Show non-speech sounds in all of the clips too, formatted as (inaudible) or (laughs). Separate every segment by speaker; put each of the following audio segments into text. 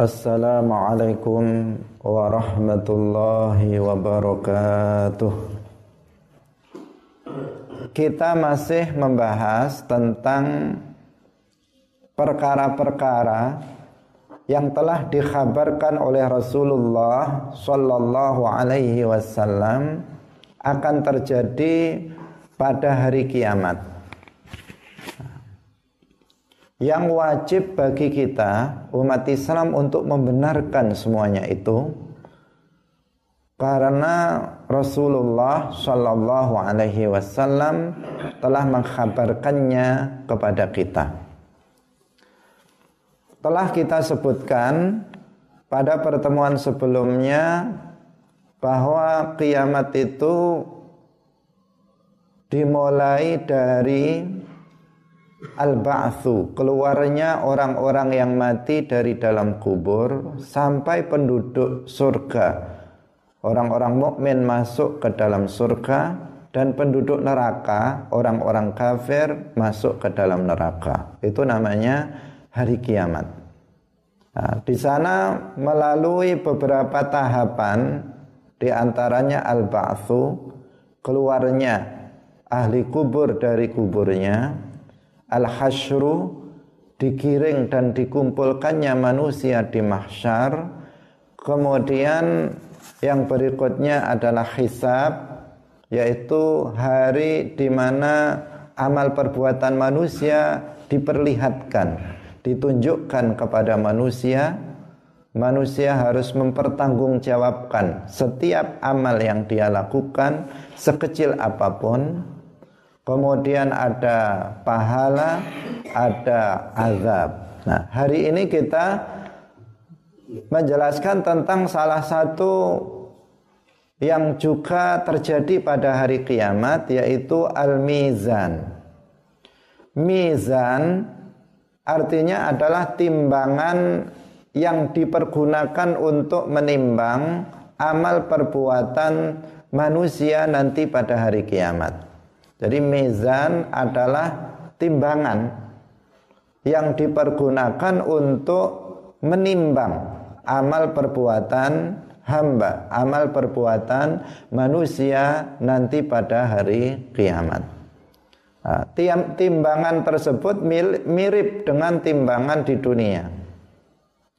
Speaker 1: Assalamualaikum warahmatullahi wabarakatuh. Kita masih membahas tentang perkara-perkara yang telah dikhabarkan oleh Rasulullah sallallahu alaihi wasallam akan terjadi pada hari kiamat yang wajib bagi kita umat Islam untuk membenarkan semuanya itu karena Rasulullah Shallallahu Alaihi Wasallam telah mengkhabarkannya kepada kita. Telah kita sebutkan pada pertemuan sebelumnya bahwa kiamat itu dimulai dari Al-ba'thu, keluarnya orang-orang yang mati dari dalam kubur sampai penduduk surga. Orang-orang mukmin masuk ke dalam surga dan penduduk neraka, orang-orang kafir masuk ke dalam neraka. Itu namanya hari kiamat. Nah, di sana melalui beberapa tahapan di antaranya al-ba'thu, keluarnya ahli kubur dari kuburnya, al-hasyru digiring dan dikumpulkannya manusia di mahsyar. Kemudian yang berikutnya adalah hisab yaitu hari di mana amal perbuatan manusia diperlihatkan ditunjukkan kepada manusia. Manusia harus mempertanggungjawabkan setiap amal yang dia lakukan sekecil apa pun kemudian ada pahala, ada azab. Nah, hari ini kita menjelaskan tentang salah satu yang juga terjadi pada hari kiamat yaitu al-mizan. Mizan artinya adalah timbangan yang dipergunakan untuk menimbang amal perbuatan manusia nanti pada hari kiamat. Jadi mizan adalah timbangan yang dipergunakan untuk menimbang amal perbuatan hamba, amal perbuatan manusia nanti pada hari kiamat. Nah, timbangan tersebut mirip dengan timbangan di dunia.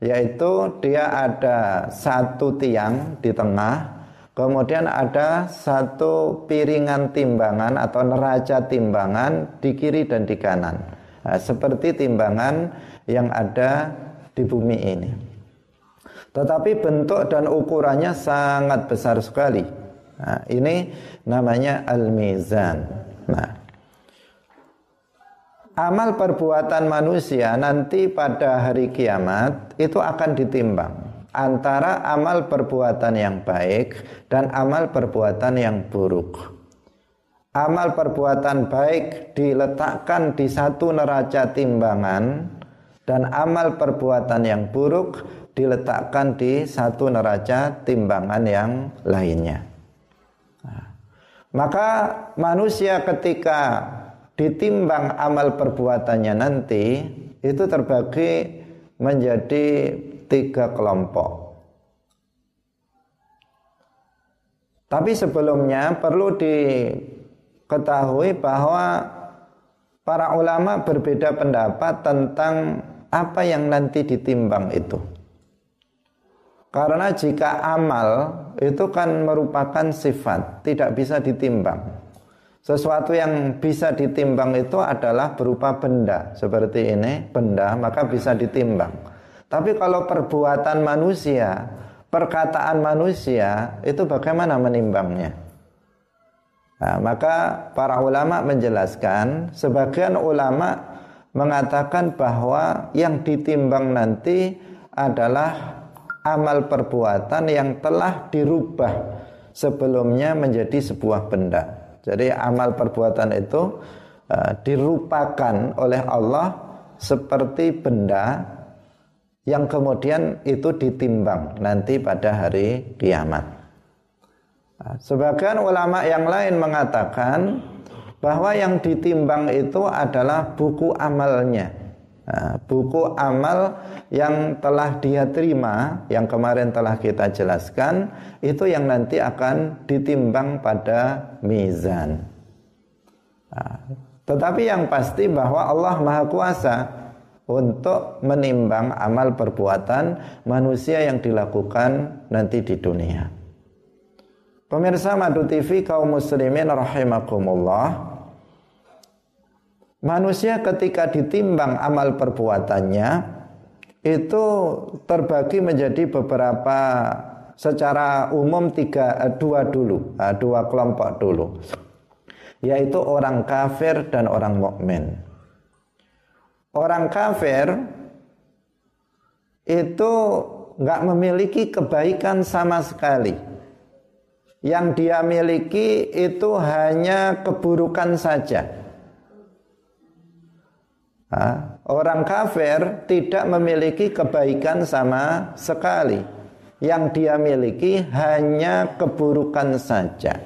Speaker 1: Yaitu dia ada satu tiang di tengah Kemudian ada satu piringan timbangan atau neraca timbangan di kiri dan di kanan. Nah, seperti timbangan yang ada di bumi ini. Tetapi bentuk dan ukurannya sangat besar sekali. Nah, ini namanya al-mizan. Nah, amal perbuatan manusia nanti pada hari kiamat itu akan ditimbang antara amal perbuatan yang baik dan amal perbuatan yang buruk. Amal perbuatan baik diletakkan di satu neraca timbangan dan amal perbuatan yang buruk diletakkan di satu neraca timbangan yang lainnya. Nah, maka manusia ketika ditimbang amal perbuatannya nanti itu terbagi menjadi tiga kelompok. Tapi sebelumnya perlu diketahui bahwa para ulama berbeda pendapat tentang apa yang nanti ditimbang itu. Karena jika amal itu kan merupakan sifat, tidak bisa ditimbang. Sesuatu yang bisa ditimbang itu adalah berupa benda, seperti ini, benda, maka bisa ditimbang. Tapi kalau perbuatan manusia, perkataan manusia, itu bagaimana menimbangnya? Nah, maka para ulama menjelaskan, sebagian ulama mengatakan bahwa yang ditimbang nanti adalah amal perbuatan yang telah dirubah sebelumnya menjadi sebuah benda. Jadi amal perbuatan itu uh, dirupakan oleh Allah seperti benda yang kemudian itu ditimbang nanti pada hari kiamat. Nah, sebagian ulama yang lain mengatakan bahwa yang ditimbang itu adalah buku amalnya. Nah, buku amal yang telah dia terima, yang kemarin telah kita jelaskan, itu yang nanti akan ditimbang pada mizan. Nah, tetapi yang pasti bahwa Allah Maha Kuasa untuk menimbang amal perbuatan manusia yang dilakukan nanti di dunia. Pemirsa Madu TV kaum muslimin rahimakumullah. Manusia ketika ditimbang amal perbuatannya itu terbagi menjadi beberapa secara umum tiga eh, dua dulu eh, dua kelompok dulu yaitu orang kafir dan orang mukmin. Orang kafir itu nggak memiliki kebaikan sama sekali. Yang dia miliki itu hanya keburukan saja. Orang kafir tidak memiliki kebaikan sama sekali. Yang dia miliki hanya keburukan saja.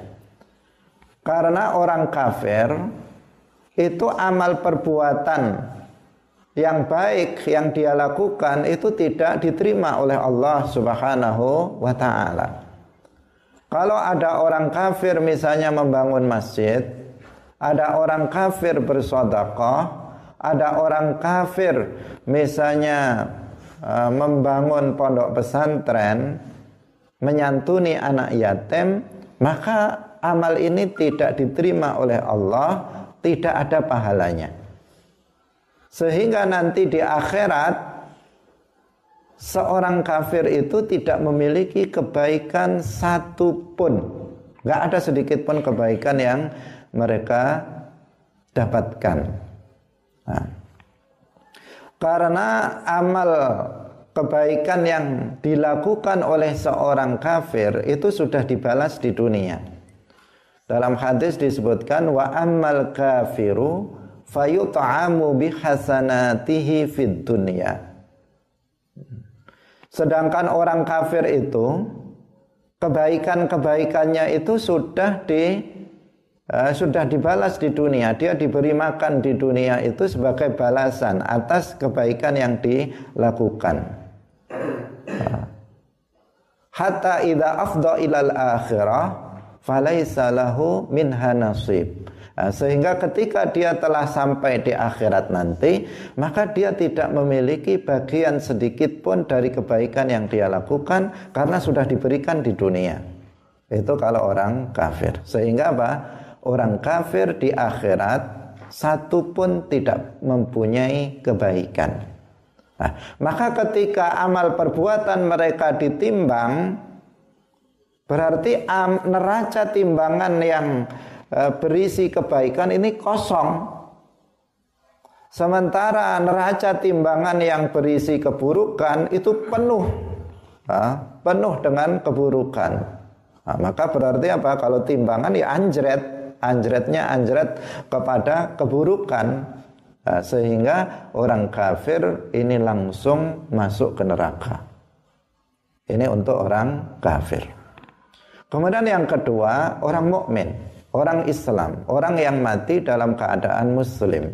Speaker 1: Karena orang kafir itu amal perbuatan yang baik yang dia lakukan itu tidak diterima oleh Allah Subhanahu wa taala. Kalau ada orang kafir misalnya membangun masjid, ada orang kafir bersedekah, ada orang kafir misalnya uh, membangun pondok pesantren, menyantuni anak yatim, maka amal ini tidak diterima oleh Allah, tidak ada pahalanya. Sehingga nanti di akhirat seorang kafir itu tidak memiliki kebaikan satu pun. Gak ada sedikit pun kebaikan yang mereka dapatkan. Nah, karena amal kebaikan yang dilakukan oleh seorang kafir itu sudah dibalas di dunia. Dalam hadis disebutkan wa ammal kafiru fayut'amu bihasanatihi fid dunya. Sedangkan orang kafir itu kebaikan-kebaikannya itu sudah di uh, sudah dibalas di dunia. Dia diberi makan di dunia itu sebagai balasan atas kebaikan yang dilakukan. Hatta idza afdha ilal akhirah falaisa lahu minha nasib. Nah, sehingga ketika dia telah sampai di akhirat nanti, maka dia tidak memiliki bagian sedikit pun dari kebaikan yang dia lakukan karena sudah diberikan di dunia. Itu kalau orang kafir. Sehingga apa? Orang kafir di akhirat satu pun tidak mempunyai kebaikan. Nah, maka ketika amal perbuatan mereka ditimbang, Berarti neraca timbangan yang berisi kebaikan ini kosong. Sementara neraca timbangan yang berisi keburukan itu penuh. Uh, penuh dengan keburukan. Nah, maka berarti apa? Kalau timbangan ya anjret. Anjretnya anjret kepada keburukan. Nah, sehingga orang kafir ini langsung masuk ke neraka. Ini untuk orang kafir. Kemudian yang kedua, orang mukmin, orang Islam, orang yang mati dalam keadaan muslim.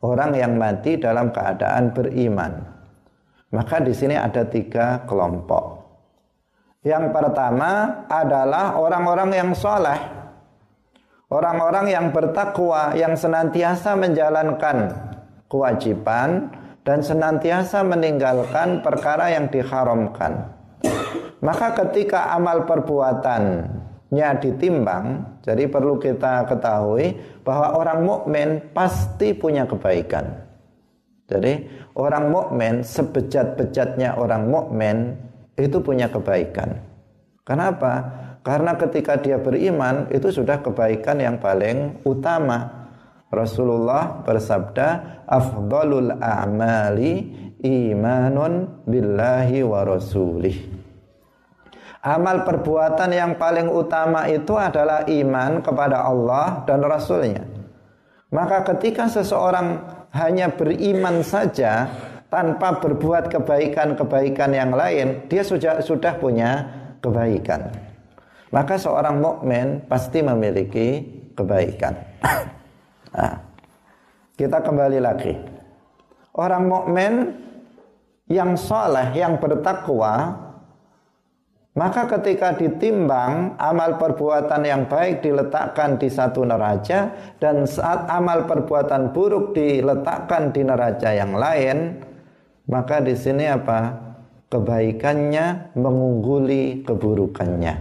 Speaker 1: Orang yang mati dalam keadaan beriman. Maka di sini ada tiga kelompok. Yang pertama adalah orang-orang yang soleh. Orang-orang yang bertakwa, yang senantiasa menjalankan kewajiban dan senantiasa meninggalkan perkara yang diharamkan. Maka ketika amal perbuatannya ditimbang, jadi perlu kita ketahui bahwa orang mukmin pasti punya kebaikan. Jadi orang mukmin sebejat-bejatnya orang mukmin itu punya kebaikan. Kenapa? Karena ketika dia beriman itu sudah kebaikan yang paling utama. Rasulullah bersabda, "Afdalul a'mali imanun billahi wa rasulih." Amal perbuatan yang paling utama itu adalah iman kepada Allah dan Rasulnya. Maka ketika seseorang hanya beriman saja tanpa berbuat kebaikan-kebaikan yang lain, dia sudah sudah punya kebaikan. Maka seorang mukmin pasti memiliki kebaikan. (coughs) nah, kita kembali lagi. orang mukmin yang soleh, yang bertakwa, maka ketika ditimbang amal perbuatan yang baik diletakkan di satu neraca dan saat amal perbuatan buruk diletakkan di neraca yang lain, maka di sini apa? Kebaikannya mengungguli keburukannya.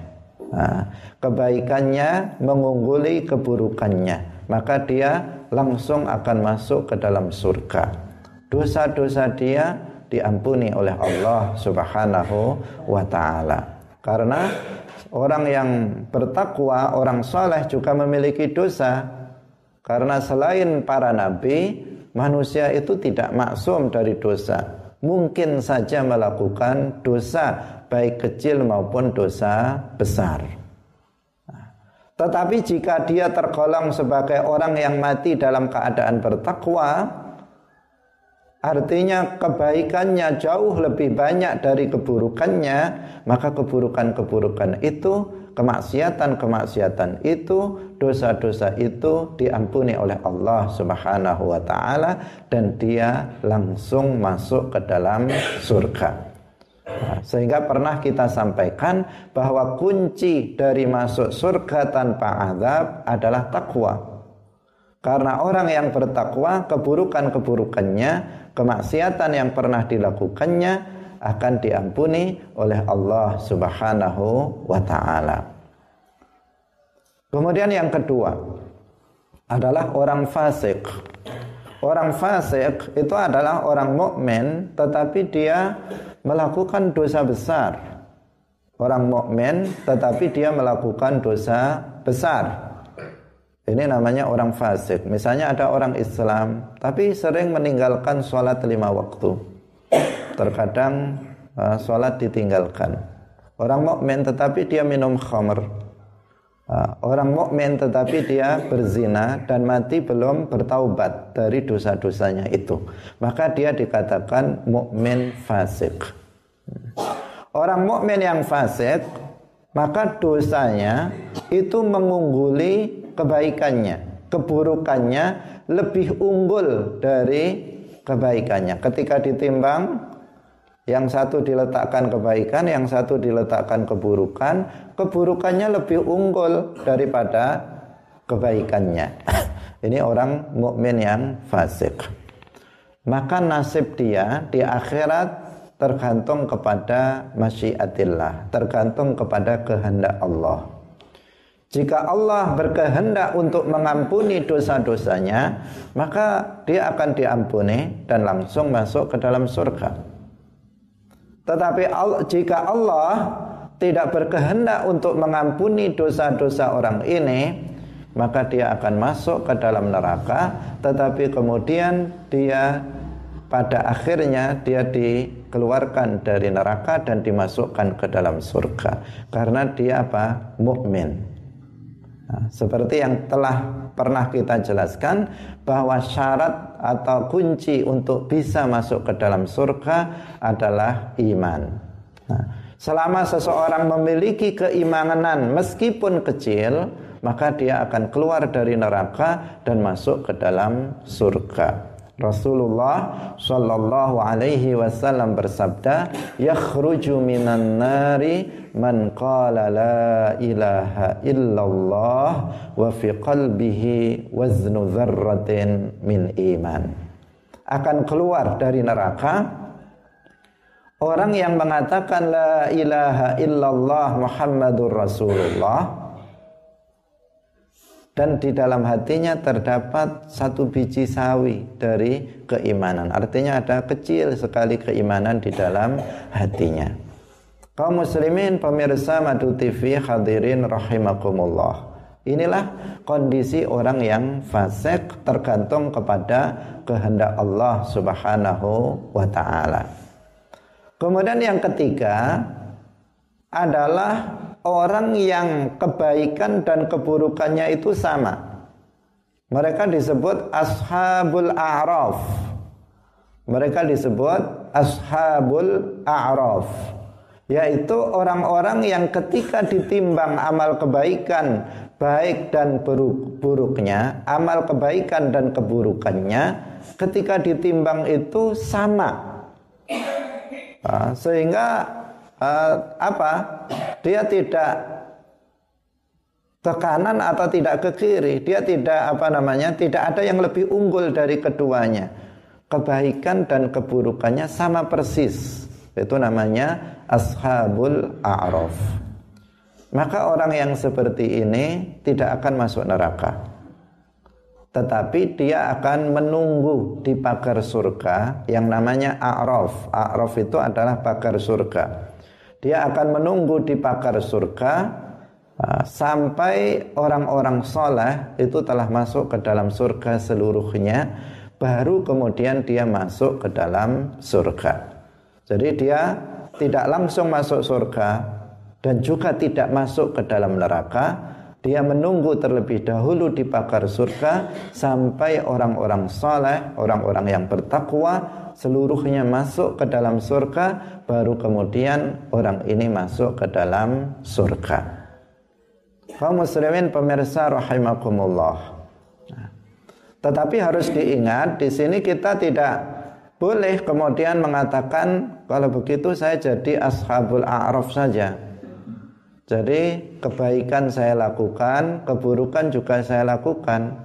Speaker 1: Nah, kebaikannya mengungguli keburukannya, maka dia langsung akan masuk ke dalam surga. Dosa-dosa dia diampuni oleh Allah Subhanahu wa taala. Karena orang yang bertakwa, orang soleh juga memiliki dosa. Karena selain para nabi, manusia itu tidak maksum dari dosa. Mungkin saja melakukan dosa, baik kecil maupun dosa besar. Tetapi jika dia tergolong sebagai orang yang mati dalam keadaan bertakwa, artinya kebaikannya jauh lebih banyak dari keburukannya, maka keburukan-keburukan itu, kemaksiatan-kemaksiatan itu, dosa-dosa itu diampuni oleh Allah Subhanahu wa taala dan dia langsung masuk ke dalam surga. Sehingga pernah kita sampaikan bahwa kunci dari masuk surga tanpa azab adalah takwa. Karena orang yang bertakwa, keburukan-keburukannya kemaksiatan yang pernah dilakukannya akan diampuni oleh Allah Subhanahu wa taala. Kemudian yang kedua adalah orang fasik. Orang fasik itu adalah orang mukmin tetapi dia melakukan dosa besar. Orang mukmin tetapi dia melakukan dosa besar. Ini namanya orang fasik. Misalnya ada orang Islam, tapi sering meninggalkan sholat lima waktu. Terkadang uh, sholat ditinggalkan. Orang mukmin tetapi dia minum khamr. Uh, orang mukmin tetapi dia berzina dan mati belum bertaubat dari dosa-dosanya itu. Maka dia dikatakan mukmin fasik. Orang mukmin yang fasik maka dosanya itu mengungguli kebaikannya, keburukannya lebih unggul dari kebaikannya. Ketika ditimbang, yang satu diletakkan kebaikan, yang satu diletakkan keburukan, keburukannya lebih unggul daripada kebaikannya. (laughs) Ini orang mukmin yang fasik. Maka nasib dia di akhirat tergantung kepada masyiatillah, tergantung kepada kehendak Allah. Jika Allah berkehendak untuk mengampuni dosa-dosanya, maka dia akan diampuni dan langsung masuk ke dalam surga. Tetapi jika Allah tidak berkehendak untuk mengampuni dosa-dosa orang ini, maka dia akan masuk ke dalam neraka, tetapi kemudian dia pada akhirnya dia dikeluarkan dari neraka dan dimasukkan ke dalam surga karena dia apa? mukmin. Nah, seperti yang telah pernah kita jelaskan bahwa syarat atau kunci untuk bisa masuk ke dalam surga adalah iman. Nah, selama seseorang memiliki keimanan meskipun kecil, maka dia akan keluar dari neraka dan masuk ke dalam surga. Rasulullah sallallahu alaihi wasallam bersabda, "Yakhruju minan nari man qala la ilaha illallah wa fi qalbihi waznu dzarratin min iman." Akan keluar dari neraka orang yang mengatakan la ilaha illallah Muhammadur Rasulullah dan di dalam hatinya terdapat satu biji sawi dari keimanan. Artinya ada kecil sekali keimanan di dalam hatinya. Kaum muslimin pemirsa Madu TV hadirin rahimakumullah. Inilah kondisi orang yang fasik tergantung kepada kehendak Allah Subhanahu wa taala. Kemudian yang ketiga adalah orang yang kebaikan dan keburukannya itu sama. Mereka disebut ashabul a'raf. Mereka disebut ashabul a'raf. Yaitu orang-orang yang ketika ditimbang amal kebaikan baik dan buruk buruknya, amal kebaikan dan keburukannya ketika ditimbang itu sama. Uh, sehingga uh, apa? Dia tidak ke kanan atau tidak ke kiri. Dia tidak apa namanya? Tidak ada yang lebih unggul dari keduanya. Kebaikan dan keburukannya sama persis. Itu namanya ashabul a'raf. Maka orang yang seperti ini tidak akan masuk neraka. Tetapi dia akan menunggu di pagar surga yang namanya a'raf. A'raf itu adalah pagar surga. Dia akan menunggu di pagar surga uh, sampai orang-orang soleh itu telah masuk ke dalam surga seluruhnya baru kemudian dia masuk ke dalam surga. Jadi dia tidak langsung masuk surga dan juga tidak masuk ke dalam neraka. Dia menunggu terlebih dahulu di pagar surga sampai orang-orang soleh, orang-orang yang bertakwa seluruhnya masuk ke dalam surga, baru kemudian orang ini masuk ke dalam surga. Kaum muslimin pemirsa rahimakumullah. Nah, tetapi harus diingat di sini kita tidak boleh kemudian mengatakan kalau begitu saya jadi ashabul a'raf saja. Jadi kebaikan saya lakukan, keburukan juga saya lakukan.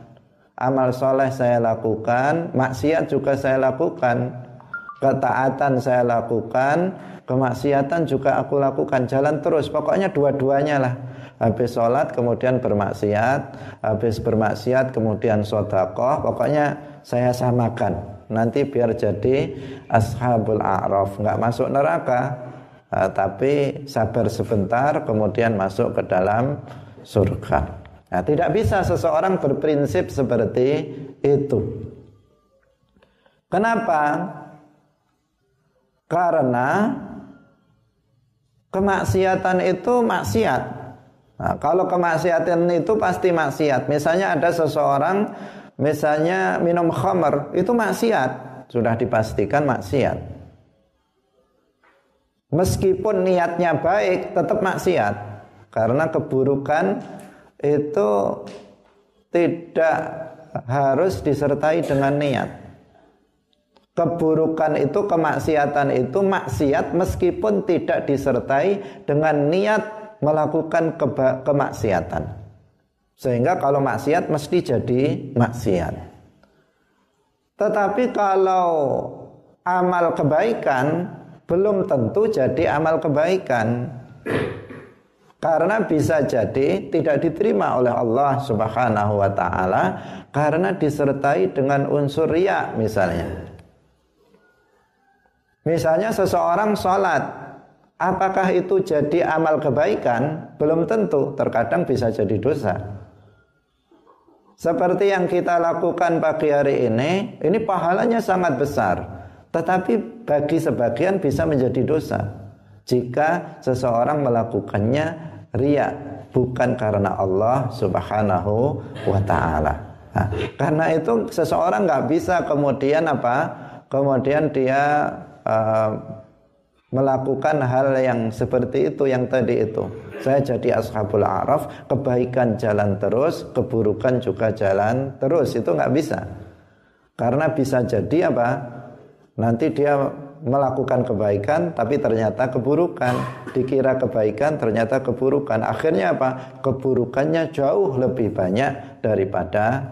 Speaker 1: Amal soleh saya lakukan, maksiat juga saya lakukan. Ketaatan saya lakukan, kemaksiatan juga aku lakukan. Jalan terus, pokoknya dua-duanya lah. Habis sholat kemudian bermaksiat, habis bermaksiat kemudian sodakoh, pokoknya saya samakan nanti biar jadi ashabul a'raf. Nggak masuk neraka uh, tapi sabar sebentar kemudian masuk ke dalam surga. Nah, tidak bisa seseorang berprinsip seperti itu. Kenapa? Karena kemaksiatan itu maksiat. Nah, kalau kemaksiatan itu pasti maksiat. Misalnya ada seseorang Misalnya minum khamar itu maksiat, sudah dipastikan maksiat. Meskipun niatnya baik, tetap maksiat. Karena keburukan itu tidak harus disertai dengan niat. Keburukan itu, kemaksiatan itu maksiat meskipun tidak disertai dengan niat melakukan kemaksiatan. Sehingga kalau maksiat mesti jadi maksiat. Tetapi kalau amal kebaikan belum tentu jadi amal kebaikan. Karena bisa jadi tidak diterima oleh Allah Subhanahu wa taala karena disertai dengan unsur riya misalnya. Misalnya seseorang sholat Apakah itu jadi amal kebaikan? Belum tentu, terkadang bisa jadi dosa. Seperti yang kita lakukan pagi hari ini, ini pahalanya sangat besar. Tetapi bagi sebagian bisa menjadi dosa. Jika seseorang melakukannya ria bukan karena Allah Subhanahu wa taala. Nah, karena itu seseorang nggak bisa kemudian apa? Kemudian dia uh, melakukan hal yang seperti itu yang tadi itu. Saya jadi ashabul araf, kebaikan jalan terus, keburukan juga jalan terus. Itu nggak bisa. Karena bisa jadi apa? Nanti dia melakukan kebaikan tapi ternyata keburukan dikira kebaikan ternyata keburukan akhirnya apa keburukannya jauh lebih banyak daripada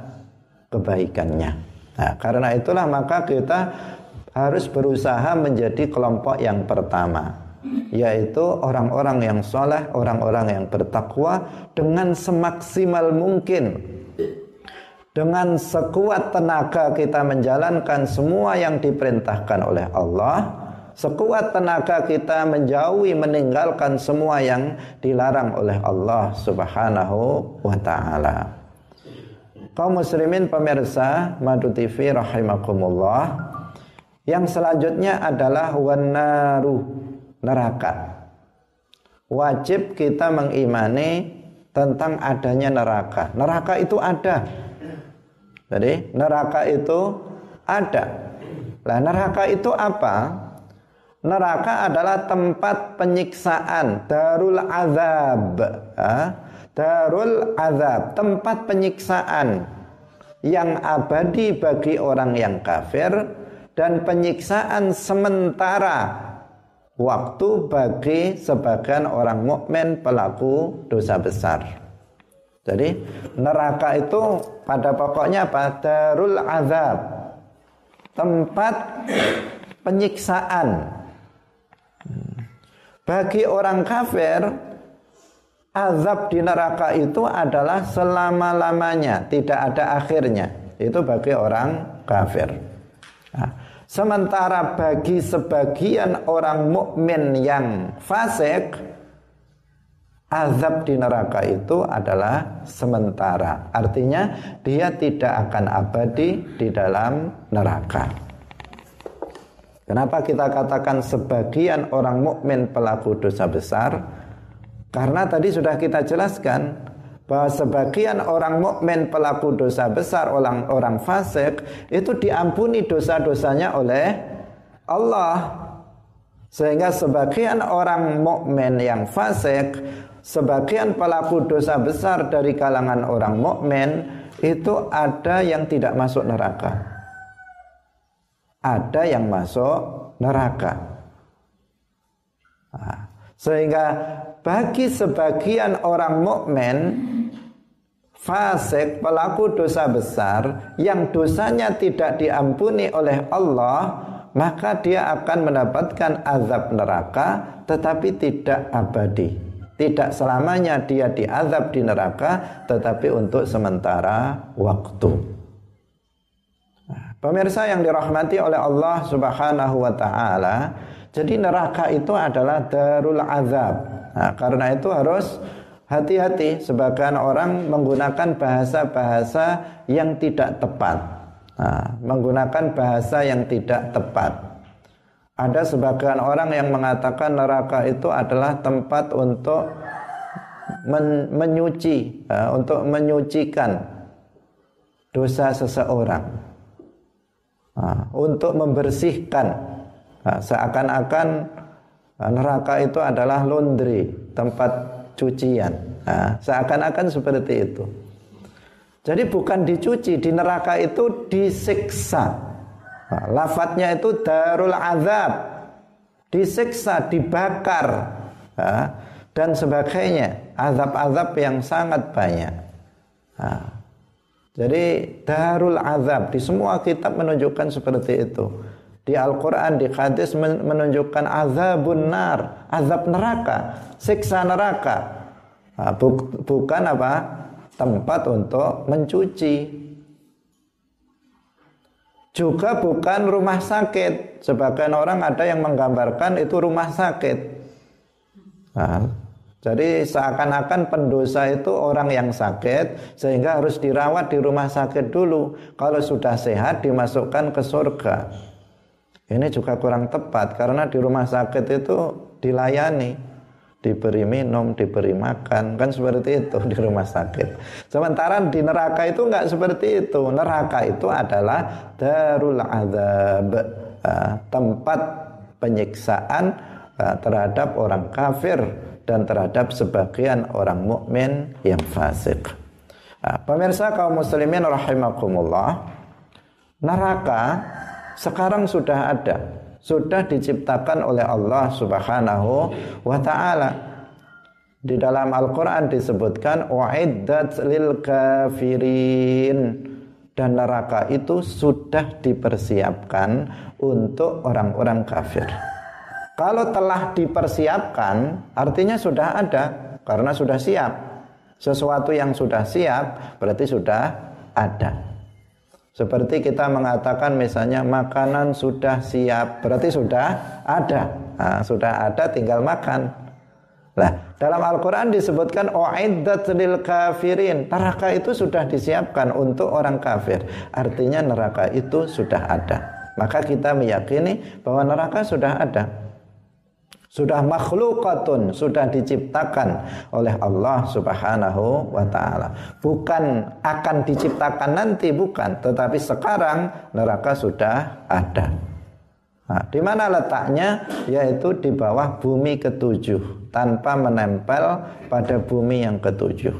Speaker 1: kebaikannya nah karena itulah maka kita harus berusaha menjadi kelompok yang pertama yaitu orang-orang yang soleh, orang-orang yang bertakwa dengan semaksimal mungkin dengan sekuat tenaga kita menjalankan semua yang diperintahkan oleh Allah sekuat tenaga kita menjauhi meninggalkan semua yang dilarang oleh Allah Subhanahu wa taala. Kaum muslimin pemirsa Madu TV rahimakumullah yang selanjutnya adalah wanaru neraka. Wajib kita mengimani tentang adanya neraka. Neraka itu ada. Jadi neraka itu ada. Lah neraka itu apa? neraka adalah tempat penyiksaan, darul azab. Darul azab, tempat penyiksaan yang abadi bagi orang yang kafir dan penyiksaan sementara waktu bagi sebagian orang mukmin pelaku dosa besar. Jadi neraka itu pada pokoknya apa? Darul azab. Tempat penyiksaan. Bagi orang kafir azab di neraka itu adalah selama-lamanya, tidak ada akhirnya. Itu bagi orang kafir. Nah, sementara bagi sebagian orang mukmin yang fasik, azab di neraka itu adalah sementara. Artinya dia tidak akan abadi di dalam neraka. Kenapa kita katakan sebagian orang mukmin pelaku dosa besar? Karena tadi sudah kita jelaskan bahwa sebagian orang mukmin pelaku dosa besar, orang orang fasik itu diampuni dosa-dosanya oleh Allah. Sehingga sebagian orang mukmin yang fasik, sebagian pelaku dosa besar dari kalangan orang mukmin itu ada yang tidak masuk neraka. Ada yang masuk neraka. Nah, sehingga bagi sebagian orang mukmin fasik pelaku dosa besar yang dosanya tidak diampuni oleh Allah maka dia akan mendapatkan azab neraka tetapi tidak abadi tidak selamanya dia diazab di neraka tetapi untuk sementara waktu pemirsa yang dirahmati oleh Allah Subhanahu wa taala jadi neraka itu adalah darul azab. Nah, karena itu harus hati-hati sebagian orang menggunakan bahasa-bahasa yang tidak tepat. Nah, menggunakan bahasa yang tidak tepat. Ada sebagian orang yang mengatakan neraka itu adalah tempat untuk men menyuci, uh, untuk menyucikan dosa seseorang, uh, untuk membersihkan Nah, seakan-akan nah, neraka itu adalah laundry, tempat cucian. Nah, seakan-akan seperti itu. Jadi bukan dicuci, di neraka itu disiksa. Nah, lafadznya itu darul azab. Disiksa, dibakar. Nah, dan sebagainya. Azab-azab yang sangat banyak. Nah, jadi darul azab di semua kitab menunjukkan seperti itu di Al-Quran, di hadis menunjukkan azabun nar, azab neraka, siksa neraka. Nah, bukan apa? Tempat untuk mencuci. Juga bukan rumah sakit. Sebagian orang ada yang menggambarkan itu rumah sakit. Nah, jadi seakan-akan pendosa itu orang yang sakit sehingga harus dirawat di rumah sakit dulu. Kalau sudah sehat dimasukkan ke surga. Ini juga kurang tepat karena di rumah sakit itu dilayani, diberi minum, diberi makan, kan seperti itu di rumah sakit. Sementara di neraka itu enggak seperti itu. Neraka itu adalah darul azab, eh, tempat penyiksaan eh, terhadap orang kafir dan terhadap sebagian orang mukmin yang fasik. Nah, pemirsa kaum muslimin rahimakumullah, neraka sekarang sudah ada, sudah diciptakan oleh Allah Subhanahu wa taala. Di dalam Al-Qur'an disebutkan wa'iddat lil kafirin dan neraka itu sudah dipersiapkan untuk orang-orang kafir. Kalau telah dipersiapkan, artinya sudah ada karena sudah siap. Sesuatu yang sudah siap berarti sudah ada. Seperti kita mengatakan misalnya makanan sudah siap, berarti sudah ada. Nah, sudah ada tinggal makan. Nah, dalam Al-Quran disebutkan O'iddat lil kafirin Neraka itu sudah disiapkan untuk orang kafir Artinya neraka itu sudah ada Maka kita meyakini bahwa neraka sudah ada sudah makhlukatun, sudah diciptakan oleh Allah Subhanahu wa taala. Bukan akan diciptakan nanti bukan, tetapi sekarang neraka sudah ada. Nah, di mana letaknya? Yaitu di bawah bumi ketujuh tanpa menempel pada bumi yang ketujuh.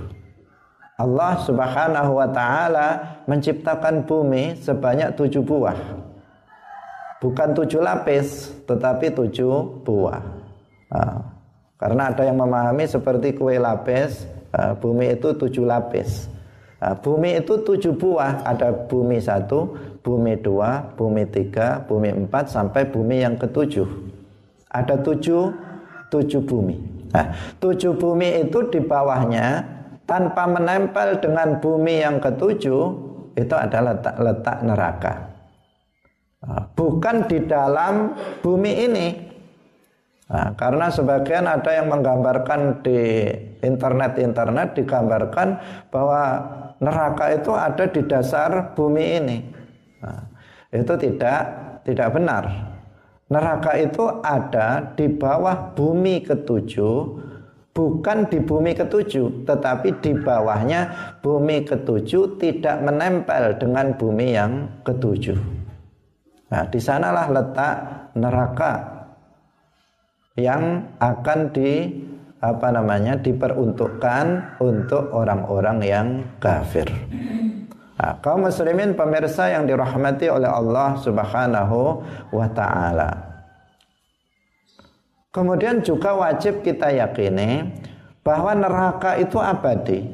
Speaker 1: Allah Subhanahu wa taala menciptakan bumi sebanyak tujuh buah. Bukan tujuh lapis, tetapi tujuh buah. Karena ada yang memahami seperti kue lapis, bumi itu tujuh lapis. Bumi itu tujuh buah, ada bumi satu, bumi dua, bumi tiga, bumi empat, sampai bumi yang ketujuh. Ada tujuh, tujuh bumi. Nah, tujuh bumi itu di bawahnya tanpa menempel dengan bumi yang ketujuh itu adalah letak, letak neraka. Bukan di dalam bumi ini. Nah, karena sebagian ada yang menggambarkan di internet-internet digambarkan bahwa neraka itu ada di dasar bumi ini. Nah, itu tidak tidak benar. Neraka itu ada di bawah bumi ketujuh, bukan di bumi ketujuh, tetapi di bawahnya bumi ketujuh tidak menempel dengan bumi yang ketujuh. Nah, di sanalah letak neraka yang akan di apa namanya diperuntukkan untuk orang-orang yang kafir. Nah, kaum muslimin pemirsa yang dirahmati oleh Allah Subhanahu wa taala. Kemudian juga wajib kita yakini bahwa neraka itu abadi.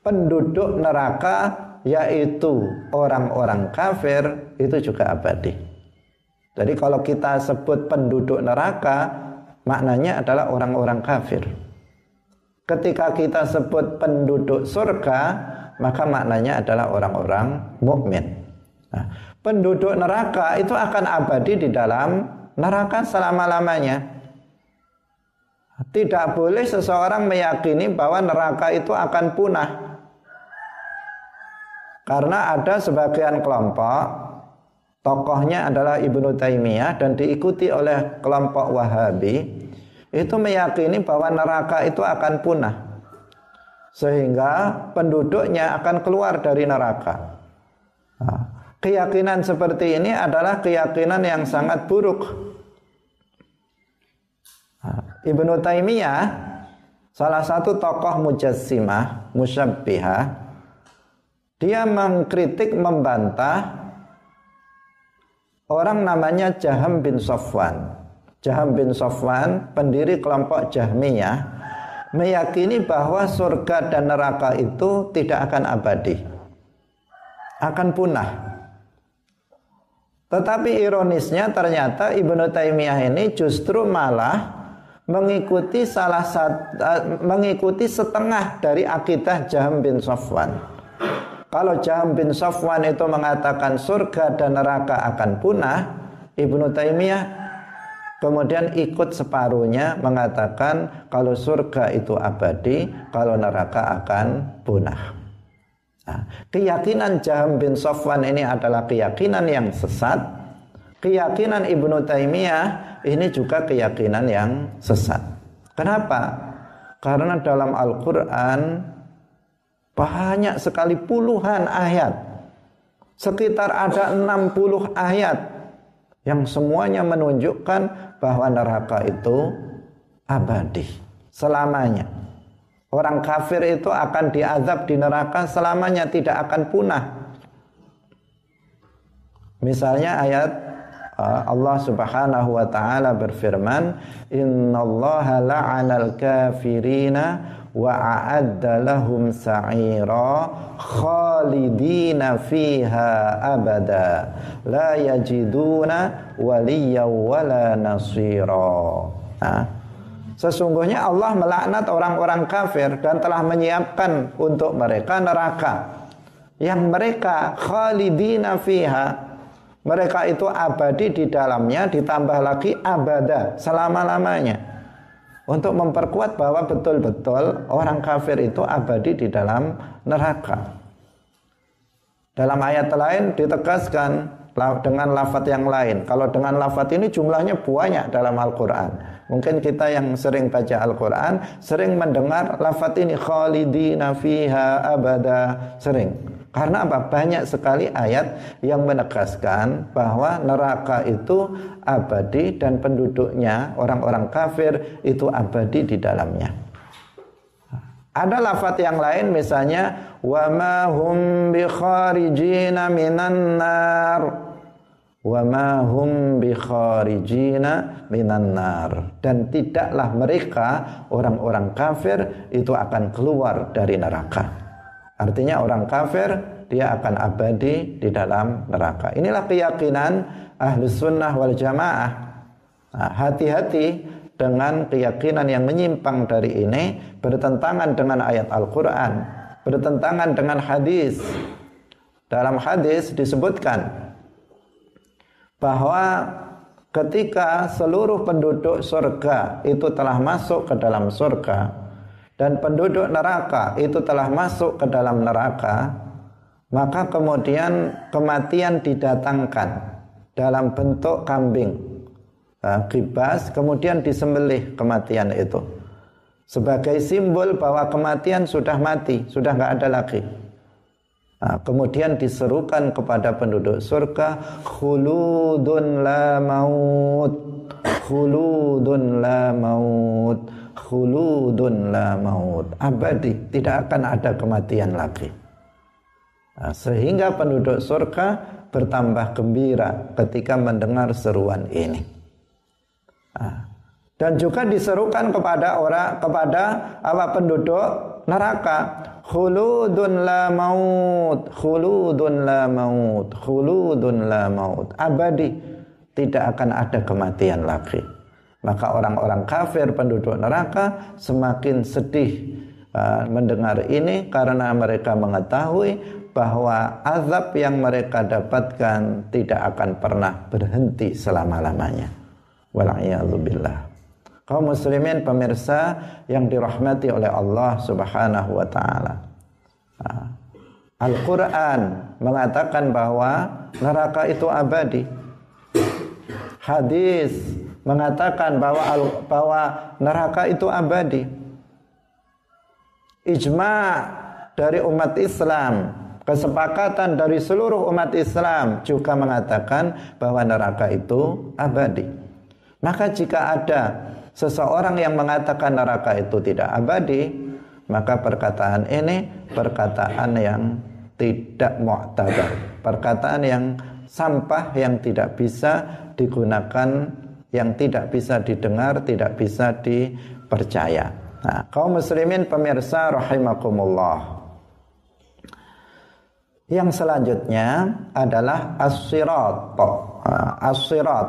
Speaker 1: Penduduk neraka yaitu orang-orang kafir itu juga abadi. Jadi kalau kita sebut penduduk neraka maknanya adalah orang-orang kafir. Ketika kita sebut penduduk surga, maka maknanya adalah orang-orang mukmin. Nah, penduduk neraka itu akan abadi di dalam neraka selama-lamanya. Tidak boleh seseorang meyakini bahwa neraka itu akan punah. Karena ada sebagian kelompok tokohnya adalah Ibnu Taimiyah dan diikuti oleh kelompok Wahabi itu meyakini bahwa neraka itu akan punah sehingga penduduknya akan keluar dari neraka. Nah, keyakinan seperti ini adalah keyakinan yang sangat buruk. Nah, Ibnu Taimiyah salah satu tokoh mujassimah, musyabbihah, dia mengkritik membantah orang namanya Jaham bin Sofwan. Jaham bin Sofwan, pendiri kelompok Jahmiyah, meyakini bahwa surga dan neraka itu tidak akan abadi. Akan punah. Tetapi ironisnya ternyata Ibnu Taimiyah ini justru malah mengikuti salah satu eh, mengikuti setengah dari akidah Jaham bin Sofwan. Kalau Jaham bin Safwan itu mengatakan surga dan neraka akan punah, Ibnu Taimiyah kemudian ikut separuhnya mengatakan kalau surga itu abadi, kalau neraka akan punah. Nah, keyakinan Jaham bin Safwan ini adalah keyakinan yang sesat. Keyakinan Ibnu Taimiyah ini juga keyakinan yang sesat. Kenapa? Karena dalam Al-Qur'an banyak sekali puluhan ayat. Sekitar ada 60 ayat yang semuanya menunjukkan bahwa neraka itu abadi selamanya. Orang kafir itu akan diazab di neraka selamanya tidak akan punah. Misalnya ayat uh, Allah Subhanahu wa taala berfirman, "Innallaha la'anal kafirina wa a'adda lahum sa'ira khalidina fiha abada. La yajiduna waliya wala nasira. Nah, sesungguhnya Allah melaknat orang-orang kafir dan telah menyiapkan untuk mereka neraka. Yang mereka khalidina fiha mereka itu abadi di dalamnya ditambah lagi abada selama-lamanya untuk memperkuat bahwa betul-betul orang kafir itu abadi di dalam neraka. Dalam ayat lain ditegaskan dengan lafat yang lain. Kalau dengan lafat ini jumlahnya banyak dalam Al-Quran. Mungkin kita yang sering baca Al-Quran sering mendengar lafat ini khalidina fiha abada sering. Karena apa? Banyak sekali ayat yang menegaskan bahwa neraka itu abadi dan penduduknya orang-orang kafir itu abadi di dalamnya. Ada lafat yang lain misalnya wa ma hum bi kharijina minan nar wa ma hum bi kharijina minan nar dan tidaklah mereka orang-orang kafir itu akan keluar dari neraka. Artinya orang kafir dia akan abadi di dalam neraka. Inilah keyakinan ahlus sunnah wal jamaah. Nah, hati-hati dengan keyakinan yang menyimpang dari ini bertentangan dengan ayat Al-Quran, bertentangan dengan hadis. Dalam hadis disebutkan bahwa ketika seluruh penduduk surga itu telah masuk ke dalam surga, dan penduduk neraka itu telah masuk ke dalam neraka, maka kemudian kematian didatangkan dalam bentuk kambing nah, kibas, kemudian disembelih kematian itu sebagai simbol bahwa kematian sudah mati, sudah nggak ada lagi. Nah, kemudian diserukan kepada penduduk surga, khuludun la maut, khuludun la maut khuludun la maut. Abadi tidak akan ada kematian lagi. Nah, sehingga penduduk surga bertambah gembira ketika mendengar seruan ini. Nah, dan juga diserukan kepada orang kepada apa penduduk neraka. Khuludun la maut khuludun la maut khuludun la maut. Abadi tidak akan ada kematian lagi maka orang-orang kafir penduduk neraka semakin sedih uh, mendengar ini karena mereka mengetahui bahwa azab yang mereka dapatkan tidak akan pernah berhenti selama-lamanya. Wala'iyadzubillah. Kaum muslimin pemirsa yang dirahmati oleh Allah Subhanahu wa taala. Uh, Al-Quran mengatakan bahwa neraka itu abadi. Hadis mengatakan bahwa bahwa neraka itu abadi. Ijma dari umat Islam, kesepakatan dari seluruh umat Islam juga mengatakan bahwa neraka itu abadi. Maka jika ada seseorang yang mengatakan neraka itu tidak abadi, maka perkataan ini perkataan yang tidak mu'tabar, perkataan yang sampah yang tidak bisa digunakan yang tidak bisa didengar, tidak bisa dipercaya. Nah, kaum muslimin pemirsa rahimakumullah. Yang selanjutnya adalah as-sirat. Nah, as-sirat.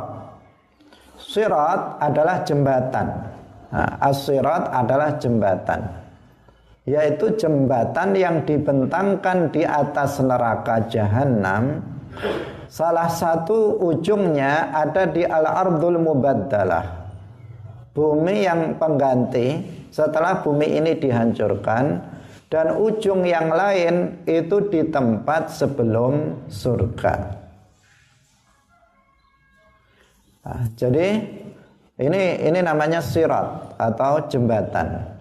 Speaker 1: Sirat adalah jembatan. Nah, as-sirat adalah jembatan. Yaitu jembatan yang dibentangkan di atas neraka jahanam Salah satu ujungnya ada di al-ardul mubaddalah. Bumi yang pengganti setelah bumi ini dihancurkan dan ujung yang lain itu di tempat sebelum surga. Nah, jadi ini ini namanya sirat atau jembatan.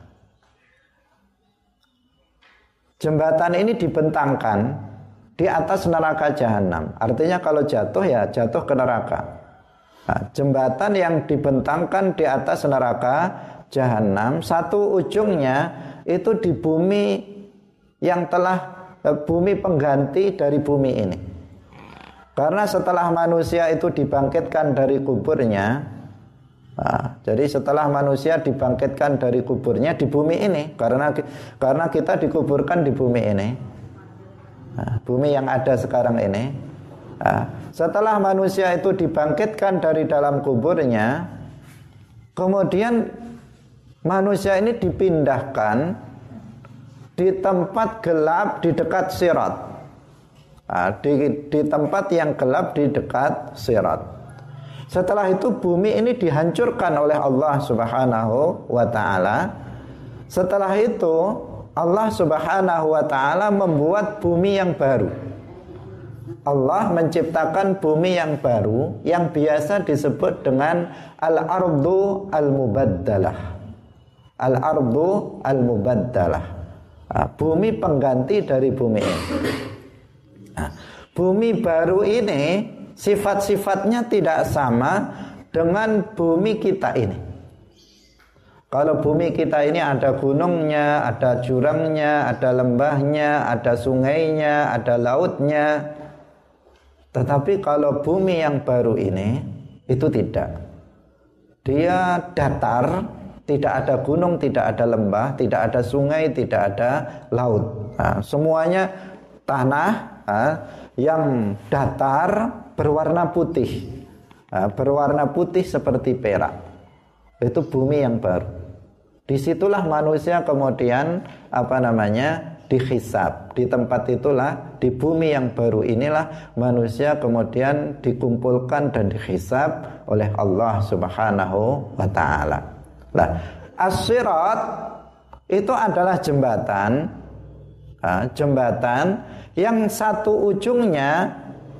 Speaker 1: Jembatan ini dibentangkan di atas neraka jahanam. Artinya kalau jatuh ya jatuh ke neraka. Nah, jembatan yang dibentangkan di atas neraka jahanam, satu ujungnya itu di bumi yang telah eh, bumi pengganti dari bumi ini. Karena setelah manusia itu dibangkitkan dari kuburnya, nah, jadi setelah manusia dibangkitkan dari kuburnya di bumi ini, karena karena kita dikuburkan di bumi ini, bumi yang ada sekarang ini. Setelah manusia itu dibangkitkan dari dalam kuburnya, kemudian manusia ini dipindahkan di tempat gelap di dekat sirat. Di, di tempat yang gelap di dekat sirat. Setelah itu bumi ini dihancurkan oleh Allah Subhanahu wa taala. Setelah itu Allah Subhanahu wa taala membuat bumi yang baru. Allah menciptakan bumi yang baru yang biasa disebut dengan al-ardu al-mubaddalah. Al-ardu al-mubaddalah. Nah, bumi pengganti dari bumi ini. Bumi baru ini sifat-sifatnya tidak sama dengan bumi kita ini. Kalau bumi kita ini ada gunungnya, ada jurangnya, ada lembahnya, ada sungainya, ada lautnya. Tetapi kalau bumi yang baru ini itu tidak. Dia datar, tidak ada gunung, tidak ada lembah, tidak ada sungai, tidak ada laut. Nah, semuanya tanah nah, yang datar berwarna putih. Nah, berwarna putih seperti perak. Itu bumi yang baru. Di situlah manusia kemudian apa namanya dihisap di tempat itulah di bumi yang baru inilah manusia kemudian dikumpulkan dan dihisap oleh Allah Subhanahu wa taala. Nah, as itu adalah jembatan. Jembatan yang satu ujungnya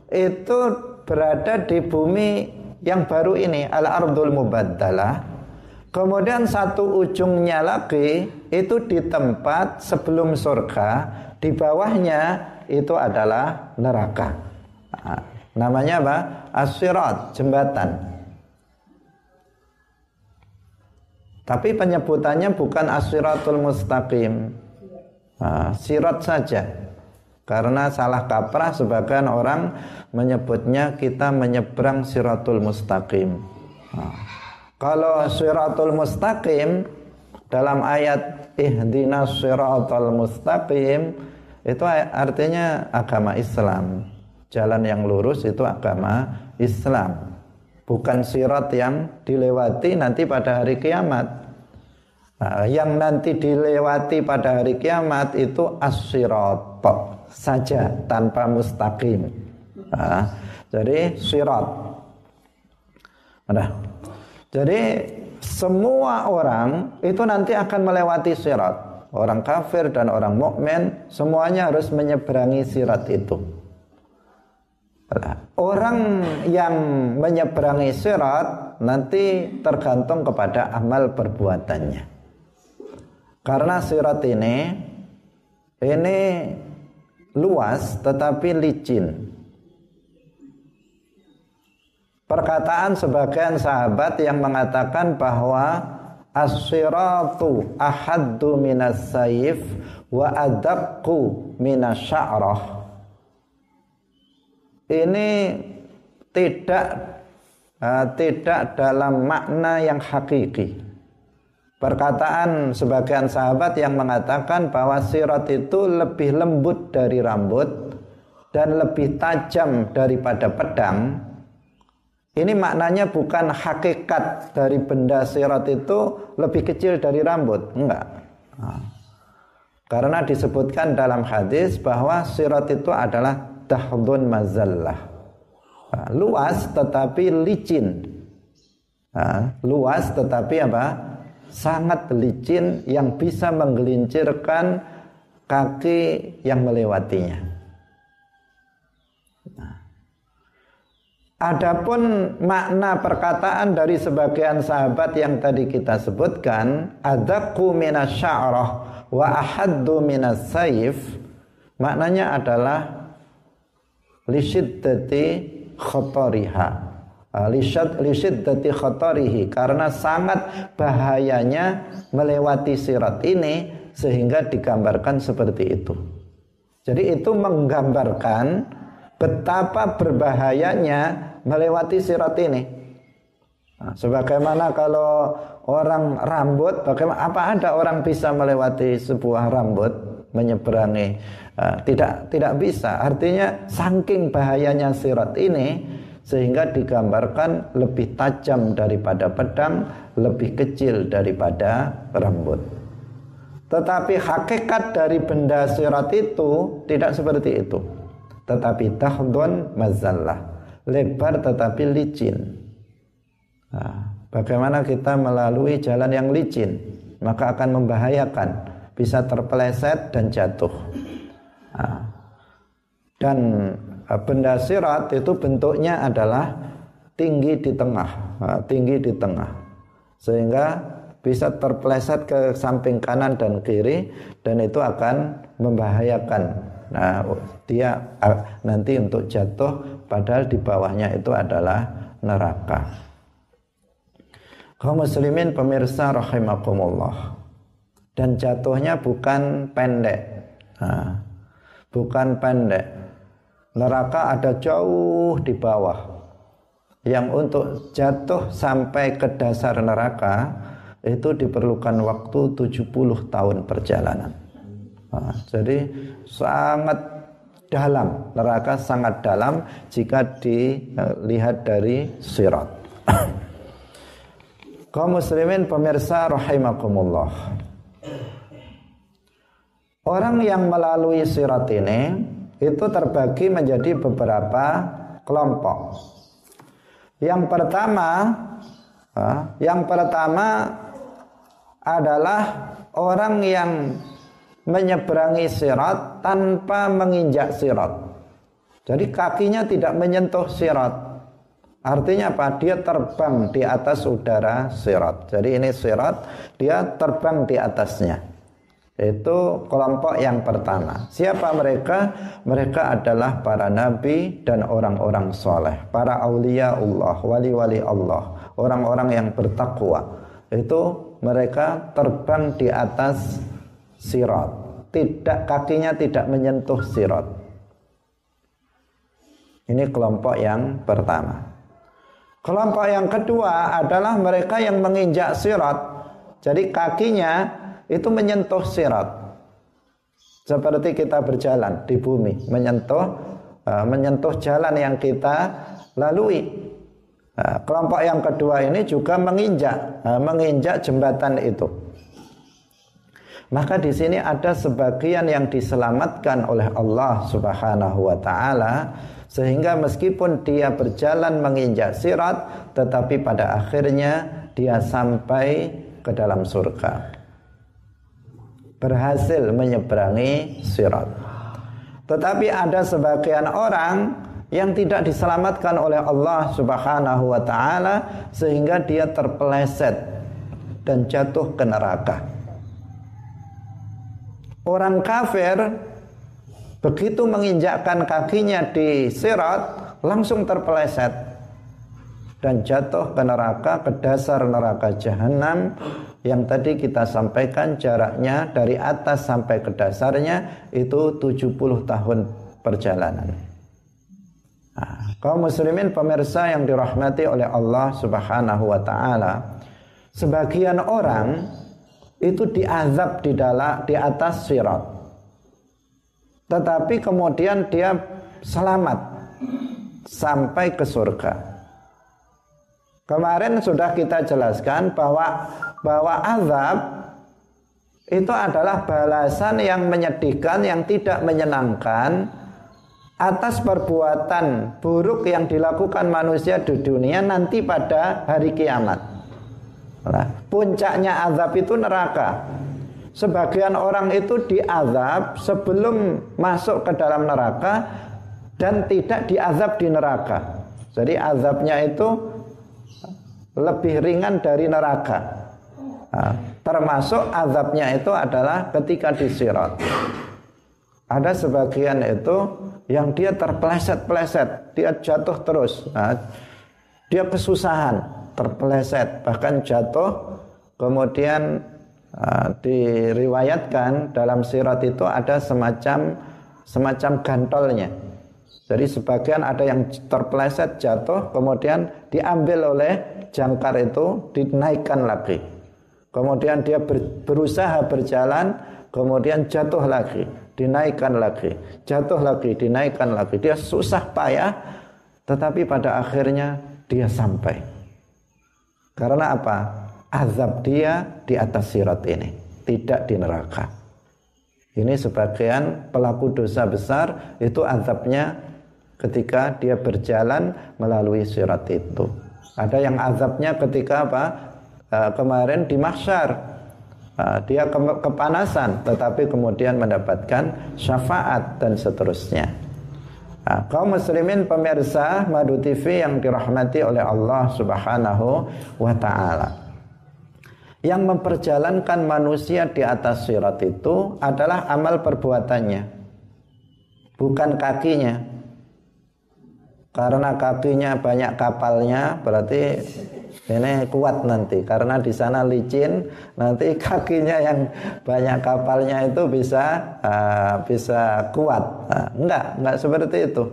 Speaker 1: itu berada di bumi yang baru ini al-ardul mubaddalah Kemudian satu ujungnya lagi itu di tempat sebelum surga, di bawahnya itu adalah neraka. Nah, namanya apa? Asyirat, jembatan. Tapi penyebutannya bukan asyiratul mustaqim. Nah, sirat saja. Karena salah kaprah sebagian orang menyebutnya kita menyeberang siratul mustaqim. Nah. Kalau siratul mustaqim dalam ayat ihdinas siratal mustaqim itu artinya agama Islam. Jalan yang lurus itu agama Islam. Bukan sirat yang dilewati nanti pada hari kiamat. Nah, yang nanti dilewati pada hari kiamat itu as-sirat saja tanpa mustaqim. Nah, jadi sirat. Nah, jadi semua orang itu nanti akan melewati sirat. Orang kafir dan orang mukmin semuanya harus menyeberangi sirat itu. Orang yang menyeberangi sirat nanti tergantung kepada amal perbuatannya. Karena sirat ini ini luas tetapi licin. Perkataan sebagian sahabat yang mengatakan bahwa as-siratu ahaddu minas sayif wa adaqqu minas sya'rah. Ini tidak uh, tidak dalam makna yang hakiki. Perkataan sebagian sahabat yang mengatakan bahwa sirat itu lebih lembut dari rambut dan lebih tajam daripada pedang ini maknanya bukan hakikat dari benda sirat itu lebih kecil dari rambut, enggak. Nah. Karena disebutkan dalam hadis bahwa sirat itu adalah tahdun mazallah. Nah, luas tetapi licin. Nah, luas tetapi apa? Sangat licin yang bisa menggelincirkan kaki yang melewatinya. Adapun makna perkataan dari sebagian sahabat yang tadi kita sebutkan, adaku minasya'rah wa ahaddu minas saif, maknanya adalah lisyiddati khatariha. Ah, lisyiddati khatarihi karena sangat bahayanya melewati sirat ini sehingga digambarkan seperti itu. Jadi itu menggambarkan betapa berbahayanya melewati sirat ini. Nah, sebagaimana kalau orang rambut, bagaimana apa ada orang bisa melewati sebuah rambut menyeberangi? Uh, tidak tidak bisa. Artinya saking bahayanya sirat ini sehingga digambarkan lebih tajam daripada pedang, lebih kecil daripada rambut. Tetapi hakikat dari benda sirat itu tidak seperti itu. Tetapi tahdun mazallah lebar tetapi licin. Nah, bagaimana kita melalui jalan yang licin, maka akan membahayakan, bisa terpeleset dan jatuh. Nah, dan eh, benda sirat itu bentuknya adalah tinggi di tengah, nah, tinggi di tengah, sehingga bisa terpeleset ke samping kanan dan kiri dan itu akan membahayakan Nah, dia nanti untuk jatuh padahal di bawahnya itu adalah neraka. Kaum muslimin pemirsa rahimakumullah. Dan jatuhnya bukan pendek. Nah, bukan pendek. Neraka ada jauh di bawah. Yang untuk jatuh sampai ke dasar neraka itu diperlukan waktu 70 tahun perjalanan. Nah, jadi sangat dalam, neraka sangat dalam jika dilihat dari sirat. (coughs) Kaum muslimin pemirsa rahimakumullah. Orang yang melalui sirat ini itu terbagi menjadi beberapa kelompok. Yang pertama, yang pertama adalah orang yang menyeberangi sirat tanpa menginjak sirat. Jadi kakinya tidak menyentuh sirat. Artinya apa? Dia terbang di atas udara sirat. Jadi ini sirat, dia terbang di atasnya. Itu kelompok yang pertama. Siapa mereka? Mereka adalah para nabi dan orang-orang soleh. Para awliya Allah, wali-wali Allah. Orang-orang yang bertakwa. Itu mereka terbang di atas sirat. Tidak kakinya tidak menyentuh sirat. Ini kelompok yang pertama. Kelompok yang kedua adalah mereka yang menginjak sirat. Jadi kakinya itu menyentuh sirat. Seperti kita berjalan di bumi, menyentuh uh, menyentuh jalan yang kita lalui. Uh, kelompok yang kedua ini juga menginjak, uh, menginjak jembatan itu. Maka di sini ada sebagian yang diselamatkan oleh Allah Subhanahu wa taala sehingga meskipun dia berjalan menginjak sirat tetapi pada akhirnya dia sampai ke dalam surga. Berhasil menyeberangi sirat. Tetapi ada sebagian orang yang tidak diselamatkan oleh Allah Subhanahu wa taala sehingga dia terpeleset dan jatuh ke neraka. Orang kafir begitu menginjakkan kakinya di sirat langsung terpeleset dan jatuh ke neraka ke dasar neraka jahanam yang tadi kita sampaikan jaraknya dari atas sampai ke dasarnya itu 70 tahun perjalanan. Nah, kaum muslimin pemirsa yang dirahmati oleh Allah Subhanahu wa taala, sebagian orang itu diazab di dalam di atas sirat. Tetapi kemudian dia selamat sampai ke surga. Kemarin sudah kita jelaskan bahwa bahwa azab itu adalah balasan yang menyedihkan yang tidak menyenangkan atas perbuatan buruk yang dilakukan manusia di dunia nanti pada hari kiamat. Nah, puncaknya azab itu neraka. Sebagian orang itu diazab sebelum masuk ke dalam neraka dan tidak diazab di neraka. Jadi azabnya itu lebih ringan dari neraka. Nah, termasuk azabnya itu adalah ketika disirat. Ada sebagian itu yang dia terpeleset-peleset, dia jatuh terus. Nah, dia kesusahan terpeleset bahkan jatuh. Kemudian uh, diriwayatkan dalam sirat itu ada semacam semacam gantolnya. Jadi sebagian ada yang terpeleset jatuh kemudian diambil oleh jangkar itu dinaikkan lagi. Kemudian dia ber, berusaha berjalan kemudian jatuh lagi dinaikkan lagi jatuh lagi dinaikkan lagi. Dia susah payah tetapi pada akhirnya dia sampai karena apa? Azab dia di atas sirat ini, tidak di neraka. Ini sebagian pelaku dosa besar itu azabnya ketika dia berjalan melalui sirat itu. Ada yang azabnya ketika apa? E, kemarin di mahsyar. E, dia ke kepanasan tetapi kemudian mendapatkan syafaat dan seterusnya. Nah, kaum muslimin pemirsa Madu TV yang dirahmati oleh Allah Subhanahu wa taala. Yang memperjalankan manusia di atas sirat itu adalah amal perbuatannya. bukan kakinya. Karena kakinya banyak kapalnya, berarti ini kuat nanti. Karena di sana licin, nanti (laughs) kakinya yang banyak kapalnya itu bisa uh, bisa kuat. Nah, enggak, enggak seperti itu.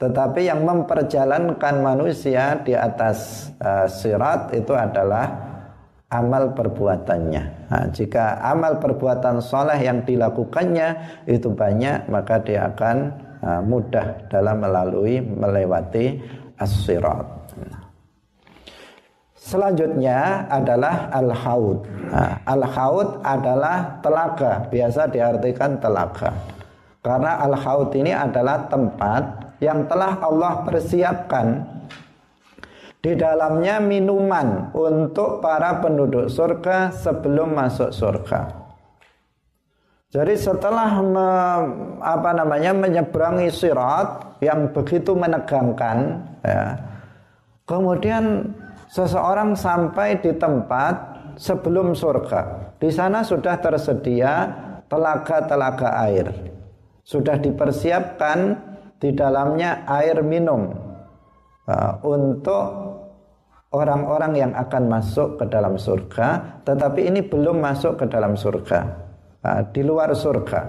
Speaker 1: Tetapi yang memperjalankan manusia di atas uh, sirat itu adalah amal perbuatannya. Nah, jika amal perbuatan soleh yang dilakukannya itu banyak, maka dia akan mudah dalam melalui melewati as-sirat. Selanjutnya adalah al-haud. Nah, al-haud adalah telaga, biasa diartikan telaga. Karena al-haud ini adalah tempat yang telah Allah persiapkan di dalamnya minuman untuk para penduduk surga sebelum masuk surga. Jadi setelah me, apa namanya menyeberangi sirat yang begitu menegangkan, ya, kemudian seseorang sampai di tempat sebelum surga. Di sana sudah tersedia telaga-telaga air, sudah dipersiapkan di dalamnya air minum uh, untuk orang-orang yang akan masuk ke dalam surga, tetapi ini belum masuk ke dalam surga. Di luar surga.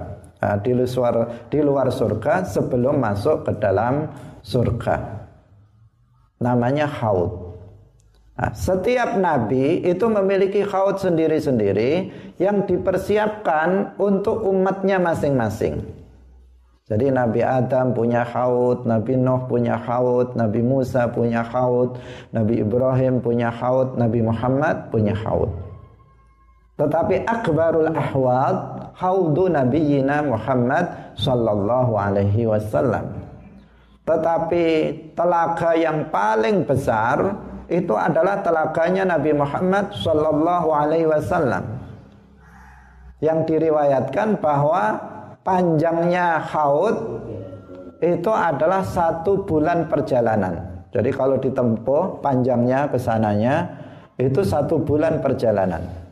Speaker 1: Di luar di luar surga sebelum masuk ke dalam surga. Namanya haud. Nah, setiap nabi itu memiliki haud sendiri-sendiri yang dipersiapkan untuk umatnya masing-masing. Jadi Nabi Adam punya haud, Nabi Nuh punya haud, Nabi Musa punya haud, Nabi Ibrahim punya haud, Nabi Muhammad punya haud. Tetapi akbarul ahwad haudu nabiyina Muhammad sallallahu alaihi wasallam. Tetapi telaga yang paling besar itu adalah telaganya Nabi Muhammad sallallahu alaihi wasallam. Yang diriwayatkan bahwa panjangnya haud itu adalah satu bulan perjalanan. Jadi kalau ditempuh panjangnya ke sananya itu satu bulan perjalanan.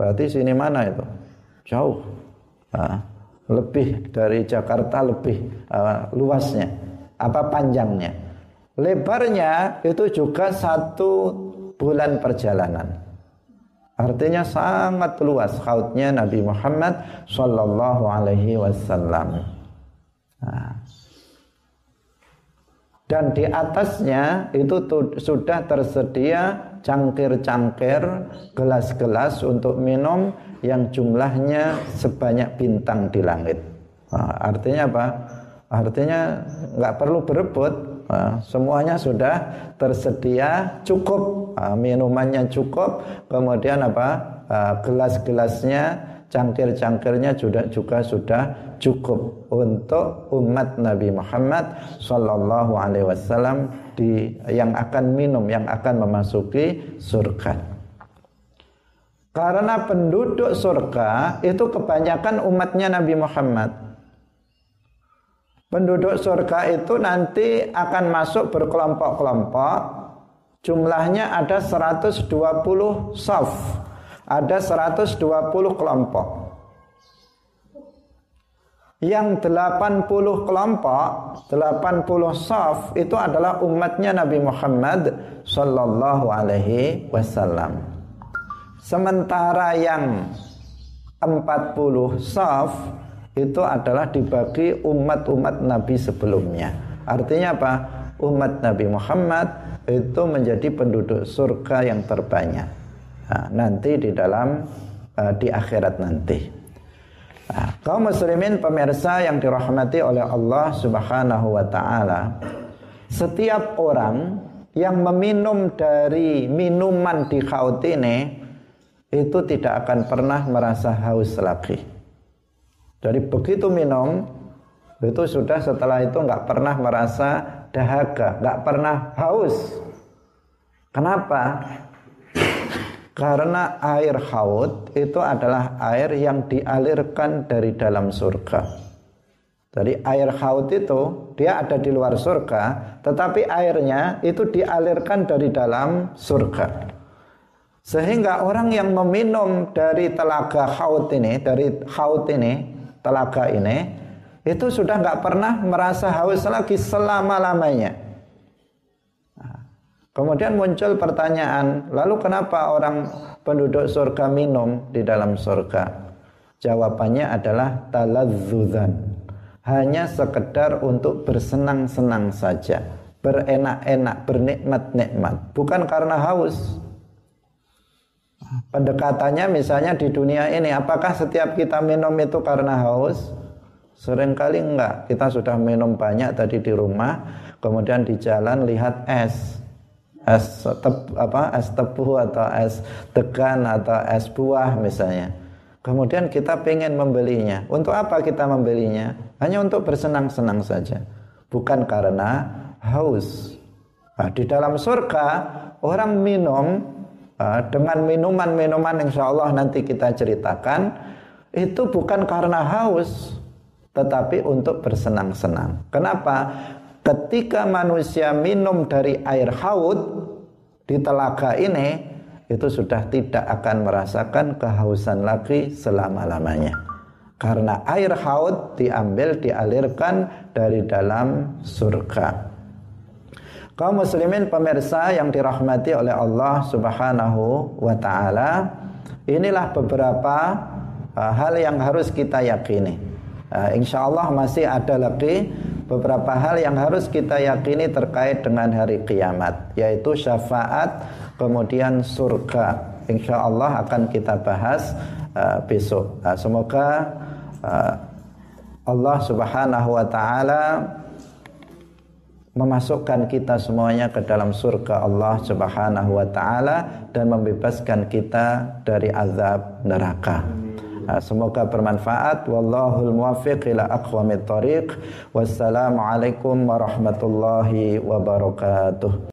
Speaker 1: Berarti sini mana itu? Jauh. Nah, lebih dari Jakarta lebih uh, luasnya. Apa panjangnya? Lebarnya itu juga satu bulan perjalanan. Artinya sangat luas khautnya Nabi Muhammad Sallallahu Alaihi Wasallam. Dan di atasnya itu sudah tersedia cangkir-cangkir, gelas-gelas untuk minum yang jumlahnya sebanyak bintang di langit. Nah, artinya apa? Artinya nggak perlu berebut, nah, semuanya sudah tersedia cukup, nah, minumannya cukup, kemudian apa? Nah, gelas-gelasnya cangkir-cangkirnya juga juga sudah cukup untuk umat Nabi Muhammad Sallallahu Alaihi Wasallam di yang akan minum yang akan memasuki surga. Karena penduduk surga itu kebanyakan umatnya Nabi Muhammad. Penduduk surga itu nanti akan masuk berkelompok-kelompok. Jumlahnya ada 120 saf ada 120 kelompok. Yang 80 kelompok, 80 saf itu adalah umatnya Nabi Muhammad sallallahu alaihi wasallam. Sementara yang 40 saf itu adalah dibagi umat-umat Nabi sebelumnya. Artinya apa? Umat Nabi Muhammad itu menjadi penduduk surga yang terbanyak. Nah, nanti di dalam uh, di akhirat nanti. Nah, kaum muslimin pemirsa yang dirahmati oleh Allah Subhanahu wa taala, setiap orang yang meminum dari minuman di khaut ini itu tidak akan pernah merasa haus lagi. Jadi begitu minum itu sudah setelah itu nggak pernah merasa dahaga, nggak pernah haus. Kenapa? Karena air haud itu adalah air yang dialirkan dari dalam surga. Jadi air haud itu dia ada di luar surga, tetapi airnya itu dialirkan dari dalam surga. Sehingga orang yang meminum dari telaga haud ini, dari haud ini, telaga ini, itu sudah nggak pernah merasa haus lagi selama-lamanya. Kemudian muncul pertanyaan, lalu kenapa orang penduduk surga minum di dalam surga? Jawabannya adalah taladzuzan. Hanya sekedar untuk bersenang-senang saja, berenak-enak, bernikmat-nikmat, bukan karena haus. Pendekatannya misalnya di dunia ini, apakah setiap kita minum itu karena haus? Seringkali enggak. Kita sudah minum banyak tadi di rumah, kemudian di jalan lihat es. Es tep, apa es tebu atau es degan atau es buah misalnya. Kemudian kita ingin membelinya. Untuk apa kita membelinya? Hanya untuk bersenang-senang saja. Bukan karena haus. Nah, di dalam surga orang minum Ah, dengan minuman-minuman insya Allah nanti kita ceritakan itu bukan karena haus tetapi untuk bersenang-senang. Kenapa? Ketika manusia minum dari air haud di telaga ini itu sudah tidak akan merasakan kehausan lagi selama-lamanya. Karena air haud diambil dialirkan dari dalam surga. Kaum muslimin pemirsa yang dirahmati oleh Allah Subhanahu wa taala, inilah beberapa uh, hal yang harus kita yakini. Uh, insya Allah masih ada lagi beberapa hal yang harus kita yakini terkait dengan hari kiamat, yaitu syafaat, kemudian surga. Insya Allah akan kita bahas uh, besok. Uh, semoga uh, Allah Subhanahu wa taala memasukkan kita semuanya ke dalam surga Allah Subhanahu wa taala dan membebaskan kita dari azab neraka. Semoga bermanfaat. Wallahul muwaffiq ila aqwamit thoriq. Wassalamualaikum warahmatullahi wabarakatuh.